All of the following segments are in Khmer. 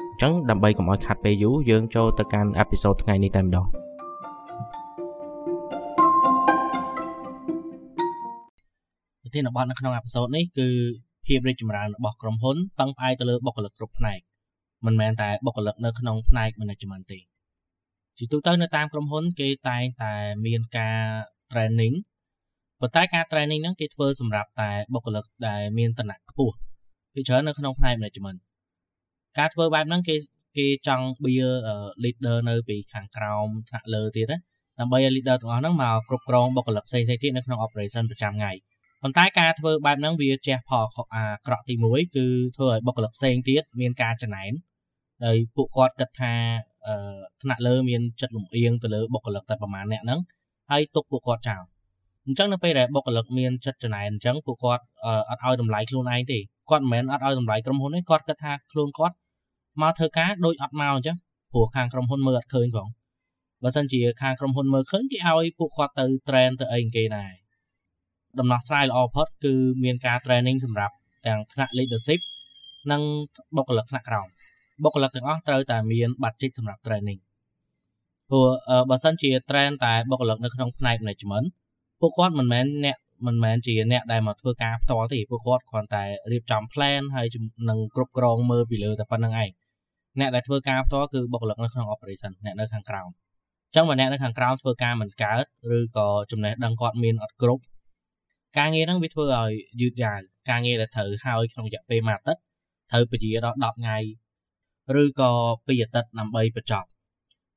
ញ្ចឹងដើម្បីកុំឲ្យខាត់ពេលយូរយើងចូលទៅកាន់អេពីសូតថ្ងៃនេះតែម្ដងប្រធានបទនៅក្នុងអេពីសូតនេះគឺភាពរីកចម្រើនរបស់ក្រុមហ៊ុនពឹងផ្អែកទៅលើបុគ្គលិកគ្រប់ផ្នែកមិនមែនតែបុគ្គលិកនៅក្នុងផ្នែក management ទេជាទូទៅនៅតាមក្រុមហ៊ុន គេតែងតែមានការ training ប៉ុន្តែការ training ហ្នឹងគេធ្វើសម្រាប់តែបុគ្គលិកដែលមានឋានៈខ្ពស់ពីច្រើននៅក្នុងផ្នែក management ការធ្វើបែបហ្នឹងគេគេចង់ build leader នៅពីខាងក្រោមថ្នាក់លើទៀតណាដើម្បីឲ្យ leader ទាំងអស់ហ្នឹងមកគ្រប់គ្រងបុគ្គលិកផ្សេងៗទៀតនៅក្នុង operation ប្រចាំថ្ងៃប៉ុន្តែការធ្វើបែបហ្នឹងវាជះផលអាក្រក់ទី1គឺធ្វើឲ្យបុគ្គលិកផ្សេងទៀតមានការចំណែនហើយពួកគាត់គិតថាថ្នាក់លើមានចិត្តលំអៀងទៅលើបុគ្គលិកតែប្រហែលអ្នកហ្នឹងហើយទុកពួកគាត់ចោលអញ្ចឹងនៅពេលដែលបុគ្គលិកមានចិត្តចំណែនអញ្ចឹងពួកគាត់អត់ឲ្យតម្លៃខ្លួនឯងទេគាត់មិនមែនអត់ឲ្យតម្លៃក្រុមហ៊ុនទេគាត់គិតថាខ្លួនគាត់ មកធ្វើការដូចអត់មកអញ្ចឹងព្រោះខាងក្រុមហ៊ុនមើលអត់ឃើញផងបើសិនជាខាងក្រុមហ៊ុនមើលឃើញគេឲ្យពួកគាត់ទៅ train ទៅអីគេដែរដំណោះស្រាយល្អបំផុតគឺមានការ training សម្រាប់ទាំងថ្នាក់ leadership និងបុគ្គលិកថ្នាក់ក្រោមបុគ្គលិកទាំងអស់ត្រូវតែមានប័ណ្ណជិតសម្រាប់ training ព្រោះបើសិនជា train តែបុគ្គលិកនៅក្នុងផ្នែក management ពួកគាត់មិនមែនអ្នកមិនមែនជាអ្នកដែលមកធ្វើការផ្ទាល់ទេពួកគាត់គ្រាន់តែរៀបចំ plan ហើយនឹងគ្រប់គ្រងមើលពីលើតែប៉ុណ្្នឹងឯង អ្នកដែលធ្វើការផ្ទាល់គឺបុគ្គលិកនៅក្នុង operation អ្នកនៅខាងក្រោមអញ្ចឹងបើអ្នកនៅខាងក្រោមធ្វើការមិនកើតឬក៏ចំណេះដឹងគាត់មានអត់គ្រប់ការងារហ្នឹងវាធ្វើឲ្យយឺតយ៉ាវការងារដែលត្រូវហើយក្នុងរយៈពេលមួយអាទិត្យត្រូវពជាដល់10ថ្ងៃឬក៏2អាទិត្យដើម្បីបញ្ចប់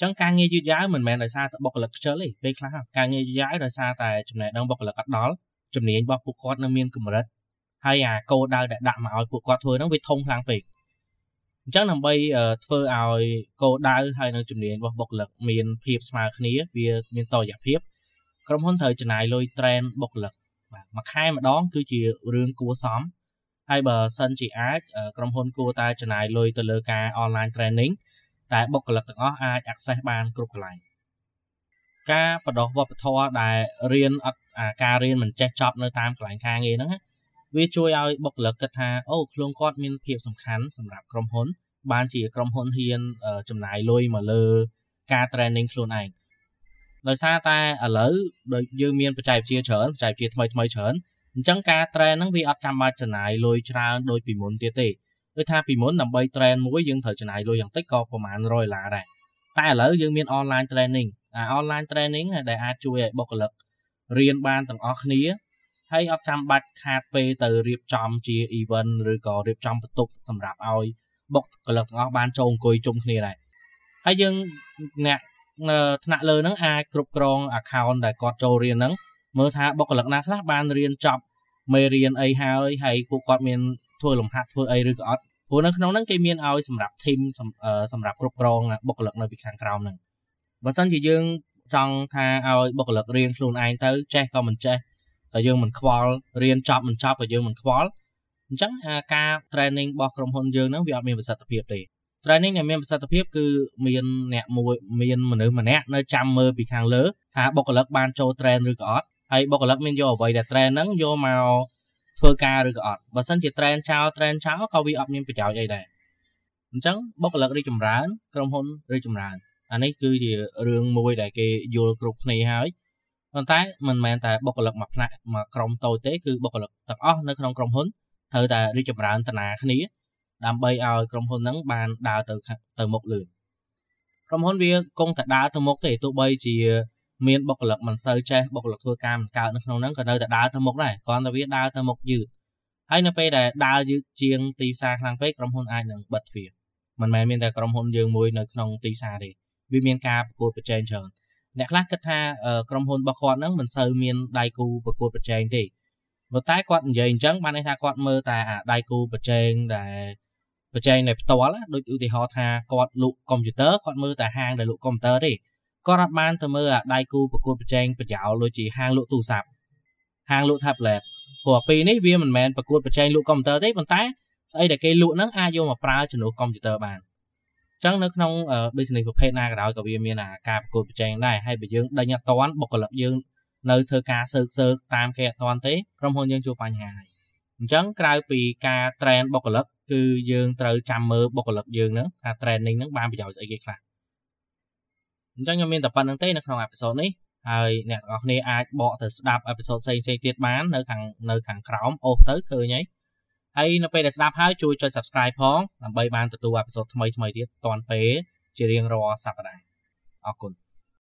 ចឹងការងារយឺតយ៉ាវមិនមែនដោយសារតែបុគ្គលិកខ្ជិលទេពេលខ្លះការងារយឺតយ៉ាវដោយសារតែចំណេះដឹងបុគ្គលិកអត់ដល់ជំនាញរបស់ពួកគាត់នៅមានកម្រិតហើយអាគោលដៅដែលដាក់មកឲ្យពួកគាត់ធ្វើហ្នឹងវាធំខ្លាំងពេក អញ្ចឹងដើម្បីធ្វើឲ្យគោលដៅហើយនឹងជំនាញរបស់បុគ្គលិកមានភាពស្មើគ្នាវាមានតរយៈភាពក្រុមហ៊ុនត្រូវចំណាយលុយ train បុគ្គលិកបាទមួយខែម្ដង គឺជារឿងគួរសមហើយបើសិនជាអាចក្រុមហ៊ុនគួរតែចំណាយលុយទៅលើការ online training តែបុគ្គលិកទាំងអស់អាច access បានគ្រប់កន្លែងការបដោះវប្បធម៌ដែលរៀនអត់ការរៀនមិនចេះចប់នៅតាមកន្លែងការងារហ្នឹង វាជួយឲ្យបុគ្គលិកគិតថាអូខ្លួនគាត់មានភាពសំខាន់សម្រាប់ក្រុមហ៊ុន បានជាក្រុមហ៊ុនហ៊ានចំណាយលុយមកលើការ training ខ្លួនឯងដោយសារតែឥឡូវដូចយើងមានបច្ចេកវិទ្យាច្រើនបច្ចេកវិទ្យាថ្មីថ្មីច្រើនអញ្ចឹងការ train ហ្នឹងវាអត់ចាំបាច់ចំណាយលុយច្រើនដូចពីមុនទៀតទេដូចថាពីមុនដើម្បី train មួយយើងត្រូវចំណាយលុយយ៉ាងតិចក៏ប្រហែល100ដុល្លារដែរតែឥឡូវយើងមាន online training អា online training ដែលអាចជួយឲ្យបុគ្គលិករៀនបានទាំងអស់គ្នា ហើយអត់ចាំបាច់ខាតពេលទៅរៀបចំជា event ឬក៏រៀបចំបន្ទប់សម្រាប់ឲ្យបុគ្គលិកទាំងអស់បានចូលអង្គុយជុំគ្នាដែរហើយយើងអ្នកថ្នាក់លើហ្នឹងអាចគ្រប់គ្រង account ដែលគាត់ចូលរៀនហ្នឹងមើលថាបុគ្គលិកណាខ្លះបានរៀនចប់មេរៀនអីហើយហើយពួកគាត់មានធ្វើលំហាត់ធ្វើអីឬក៏អត់ព្រោះនៅក្នុងហ្នឹងគេមានឲ្យសម្រាប់ team សម្រាប់គ្រប់គ្រងបុគ្គលិកនៅពីខាងក្រោមហ្នឹងបើសិនជាយើងចង់ថាឲ្យបុគ្គលិករៀនខ្លួនឯងទៅចេះក៏មិនចេះ តែយើងមិនខ្វល់រៀនចប់មិនចប់ក៏យើងមិនខ្វល់អញ្ចឹងការ training របស់ក្រុមហ៊ុនយើងហ្នឹងវាអត់មានប្រសិទ្ធភាពទេ training ដែលមានប្រសិទ្ធភាពគឺមានអ្នកមួយមានមនុស្សម្នាក់នៅចាំមើលពីខាងលើថាបុគ្គលិកបានចូល train ឬក៏អត់ហើយបុគ្គលិកមានយកអ្វីដែល train ហ្នឹងយកមកធ្វើការឬក៏អត់បើសិនជា train ចោល train ចោលក៏វាអត់មានប្រយោជន៍អីដែរអញ្ចឹងបុគ្គលិករីកចម្រើនក្រុមហ៊ុនរីកចម្រើនអានេះគឺជារឿងមួយដែលគេយល់គ្រប់គ្នាហើយ ប៉ុន្តែមិនមែនតែបុគ្គលិកមួយផ្នែកមួយក្រុមតូចទេគឺបុគ្គលិកទាំងអស់នៅក្នុងក្រុមហ៊ុនត្រូវតែរីកចម្រើនតានាគ្នាដើម្បីឲ្យក្រុមហ៊ុនហ្នឹងបានដើរទៅទៅមុខលឿនក្រុមហ៊ុនវាគង់តែដើរទៅមុខទេទោះបីជាមានបុគ្គលិកមិនសូវចេះបុគ្គលិកធ្វើការមិនកើតនៅក្នុងហ្នឹងក៏នៅតែដើរទៅមុខដែរគ្រាន់តែវាដើរទៅមុខយឺតហើយនៅពេលដែលដើរយឺតជាងទីផ្សារខ្លាំងពេកក្រុមហ៊ុនអាចនឹងបិទទ្វារមិនមែនមានតែក្រុមហ៊ុនយើងមួយនៅក្នុងទីផ្សារទេវាមានការប្រកួតប្រជែងច្រើន អ្នកខ្លះគិតថាក្រុមហ៊ុនរបស់គាត់ហ្នឹងមិនសូវមានដៃគូប្រកួតប្រជែងទេប៉ុន្តែគាត់និយាយអញ្ចឹងបានន័យថាគាត់មើលតែអាដៃគូប្រជែងដែលប្រជែងនៅផ្ទាល់ដូចឧទាហរណ៍ថាគាត់លក់កុំព្យូទ័រគាត់មើលតែហាងដែលលក់កុំព្យូទ័រទេគាត់អត់បានទៅមើលអាដៃគូប្រកួតប្រជែងប្រយោលដូចជាហាងលក់ទូរស័ព្ទហាងលក់ tablet ព្រោះពីរនេះវាមិនមែនប្រកួតប្រជែងលក់កុំព្យូទ័រទេប៉ុន្តែស្អីដែលគេលក់ហ្នឹងអាចយកមកប្រើជំនួសកុំព្យូទ័របានអញ្ចឹងនៅក្នុង business ប្រភេទណាក៏ដោយក៏វាមានអាការប្រកួតប្រជែងដែរហើយបើយើងដេញអត់តាន់បុគ្គលិកយើងនៅធ្វើការសើកសើកតាមគេអត់តាន់ទេក្រុមហ៊ុនយើងជួបបញ្ហាហើយអញ្ចឹងក្រៅពីការ train បុគ្គលិកគឺយើងត្រូវចាំមើលបុគ្គលិកយើងហ្នឹងថា training ហ្នឹងបានប្រយោជន៍ស្អីគេខ្លះអញ្ចឹងខ្ញុំមានតែប៉ុណ្្នឹងទេនៅក្នុងអេពីសូតនេះហើយអ្នកទាំងអស់គ្នាអាចបកទៅស្ដាប់អេពីសូតផ្សេងៗទៀតបាននៅខាងនៅខាងក្រោមអូសទៅឃើញហើយ ហើយនៅពេលដែលស្ដាប់ហើយជួយចុច Subscribe ផងដើម្បីបានទទួលអេពីសូតថ្មីៗទៀតតាន់ពេលជារៀងរាល់សប្តាហ៍អរគុណ